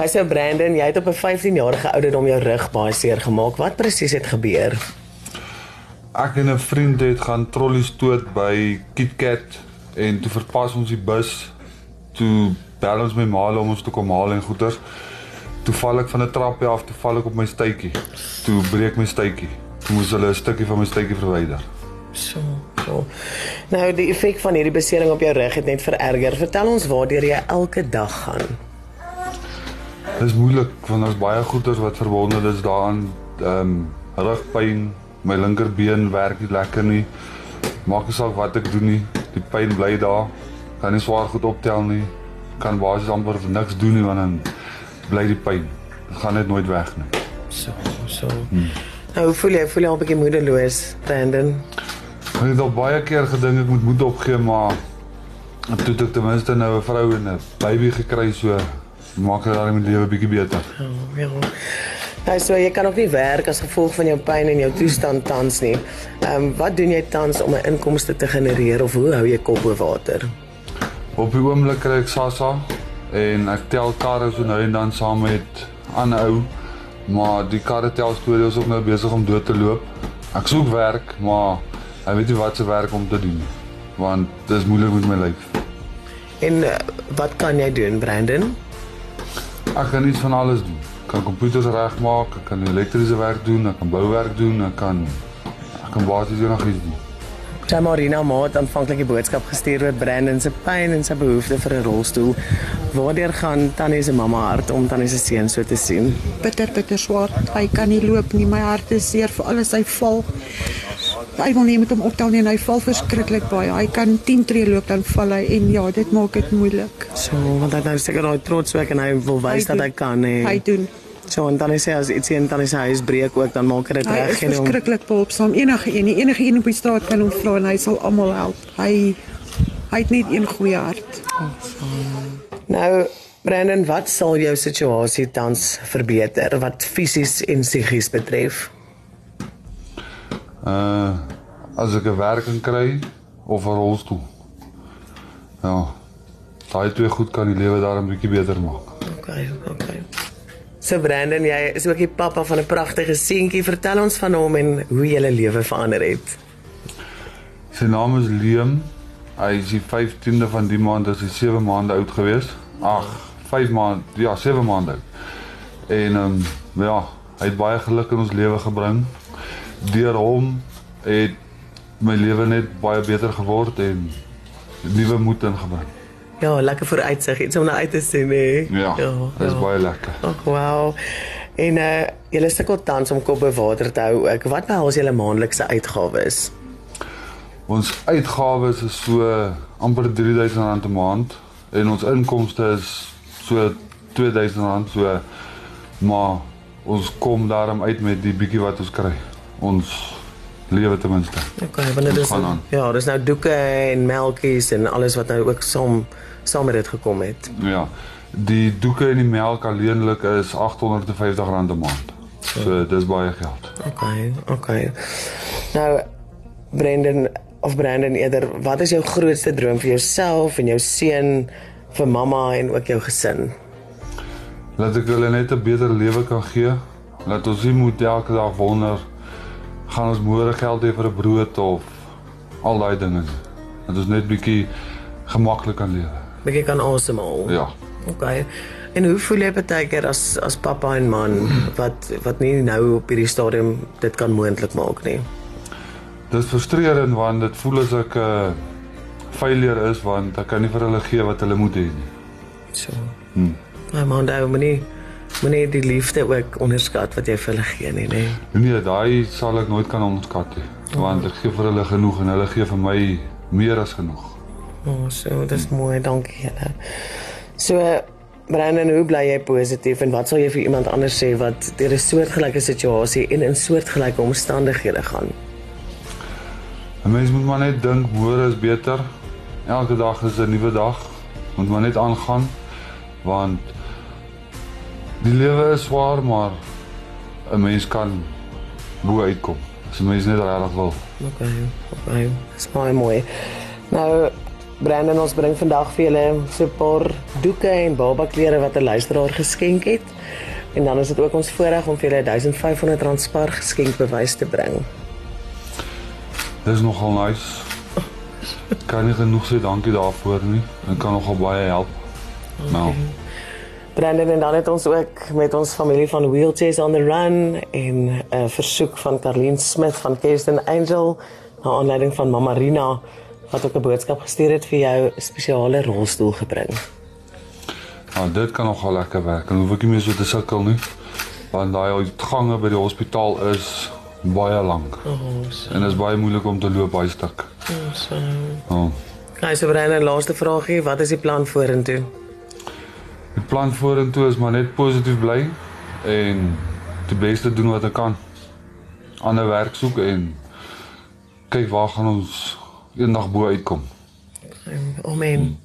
Hy sê Brandon, jy het op 'n 15 jarige ouderdom jou rug baie seer gemaak. Wat presies het gebeur? Ek en 'n vriend het gaan trollies stoot by KitKat en toe verpas ons die bus. Toe bel ons my ma om ons te kom haal en goeters. Toe val ek van 'n trappie af, toe val ek op my stuitjie. Toe breek my stuitjie. Toe moes hulle 'n stukkie van my stuitjie verwyder. So, so. Nou die effek van hierdie besering op jou rug het net vererger. Vertel ons waardeur jy elke dag gaan. Dis moeilik want daar's baie goeters wat verbonde is daaraan. Ehm um, rugpyn, my linkerbeen werk nie lekker nie. Maak nie saak wat ek doen nie, die pyn bly daar. Kan nie swaar goed optel nie. Kan basies amper niks doen nie want dan bly die pyn. Dit gaan net nooit weg nie. So, so. Hmm. Nou voel jy? Voel jy al 'n bietjie moedeloos, Brandon? Ek het al baie keer gedink ek moet moed opgee, maar toe het ek ten minste nou 'n vrou en 'n baby gekry so maak dit dan my lewe bietjie beter. Oh, ja. Nou so jy kan ook nie werk as gevolg van jou pyn en jou toestand tans nie. Ehm um, wat doen jy tans om 'n inkomste te genereer of hoe hou jy kop bo water? Op die oomblik kry ek SASSA en ek tel karre so nou en dan saam met ander ou, maar die karre tel storie is ook nou besig om dood te loop. Ek soek werk, maar ek weet nie wat se werk om te doen want dit is moeilik met my lyf. En uh, wat kan jy doen, Brandon? Ek kan iets van alles doen. Ek kan komputers regmaak, ek kan elektriese werk doen, ek kan bouwerk doen, ek kan ek kan basies enigiets doen. Tamarina het aanvanklik die boodskap gestuur oor Brandon se pyn en sy behoefte vir 'n rolstoel. Waardeur gaan Tannie se mamma hart om Tannie se seun so te sien? Bitter bitter swaar. Hy kan nie loop nie. My hart is seer vir alles hy val. Hy wil nie met hom optel nie en hy val verskriklik baie. Hy kan 10 tree loop dan val hy en ja, dit maak dit moeilik. So, want hy nou seker daai trots werk en hy wil wys dat hy kan hè. Hy doen. So en dan sê as iets in dan is hy huis breek ook dan maak hy dit Hy reg is verskriklik behulpsaam. Enige een, enige een op die straat kan hom vra en hy sal almal help. Hy hy het net een goeie hart. Nou Brandon, wat sal jou situasie tans verbeter wat fisies en psigies betref? Uh as ek 'n werking kry of 'n rolstoel. Ja. Daai twee goed kan die lewe daar 'n bietjie beter maak. Okay, okay. So Brandon, jy is ook die pappa van 'n pragtige seentjie. Vertel ons van hom en hoe julle lewe verander het. Sy naam is Liam. Hy is die 15de van die maand, hy 7 maande oud gewees. Ag, 5 maande, ja, 7 maande oud. En ehm um, ja, hy het baie geluk in ons lewe gebring. Deur hom het my lewe net baie beter geword en nuwe moed ingebring. Ja, lekker vooruitsig, iets om na uit te sien hè. Ja, dit is baie lekker. Ag, wow. En uh julle sukkel tans om kop bo water te hou ook. Wat behels julle maandelikse uitgawes? Ons uitgawes is so amper R3000 'n maand en ons inkomste is so R2000 so maar ons kom daarom uit met die bietjie wat ons kry. Ons lewe ten minste. Okay, want dit is aan. ja, dis nou doeke en melkies en alles wat nou ook saam saam met dit gekom het. Ja. Die doeke en die melk alleenlik is R850 'n maand. So dis baie geld. Okay, okay. Nou Brendan of Brandon eerder, wat is jou grootste droom vir jouself en jou seun, vir mamma en ook jou gesin? Laat ek hulle net 'n beter lewe kan gee. Laat ons nie moet elke dag wonder gaan ons môre geld hê vir 'n brood of al daai dinge. Dat ons net bietjie gemaklik kan lewe. Bietjie kan asemhaal. Ja. Okay. En hoe voel jy partykeer as as pappa en man wat wat nie nou op hierdie stadium dit kan moontlik maak nie? Dit is frustrerend want dit voel as ek 'n uh, failure is want ek kan nie vir hulle gee wat hulle moet hê nie. So. Hm. Maar man, daai moenie moenie die liefde ook onderskat wat jy vir hulle gee nie, nê? Nee, daai sal ek nooit kan onderskat nie. Want ek gee vir hulle genoeg en hulle gee vir my meer as genoeg. O, oh, so, dis mooi, dankie julle. So, Brandon, hoe bly jy positief en wat sal jy vir iemand anders sê wat deur 'n soortgelyke situasie en in soortgelyke omstandighede gaan? 'n Mens moet maar net dink môre is beter. Elke dag is 'n nuwe dag. Moet maar net aangaan want die lewe is swaar, maar 'n mens kan bo uitkom. As 'n mens net regtig wil. Okay, okay. Dis baie mooi. Nou, Brandon ons bring vandag vir julle so 'n paar doeke en baba klere wat 'n luisteraar geskenk het. En dan is dit ook ons voorreg om vir julle 1500 rand spar geskenkbewys te bring. Dis nogal nice. Kan nie genoeg sê dankie daarvoor nie. Dit kan nogal baie help. Nou, Brandon en dan het ons ook met ons familie van Wheelchairs on the Run en 'n uh, versoek van Carlien Smith van Kirsten Angel na aanleiding van Mama Rina wat ook 'n boodskap gestuur het vir jou spesiale rolstoel gebring. nou dit kan nogal lekker werk. Dan hoef ek nie meer so te sukkel nie. Want daai gange by die hospitaal is baie lank. Oh, so, En dit is baie moeilik om te loop baie stuk. so. Oh. Nou, so Brandon, laaste vraagie, wat is die plan vorentoe? Die plan vorentoe is maar net positief bly en die beste doen wat ek kan. Ander werk soek en kyk waar gaan ons eendag bo uitkom. Amen.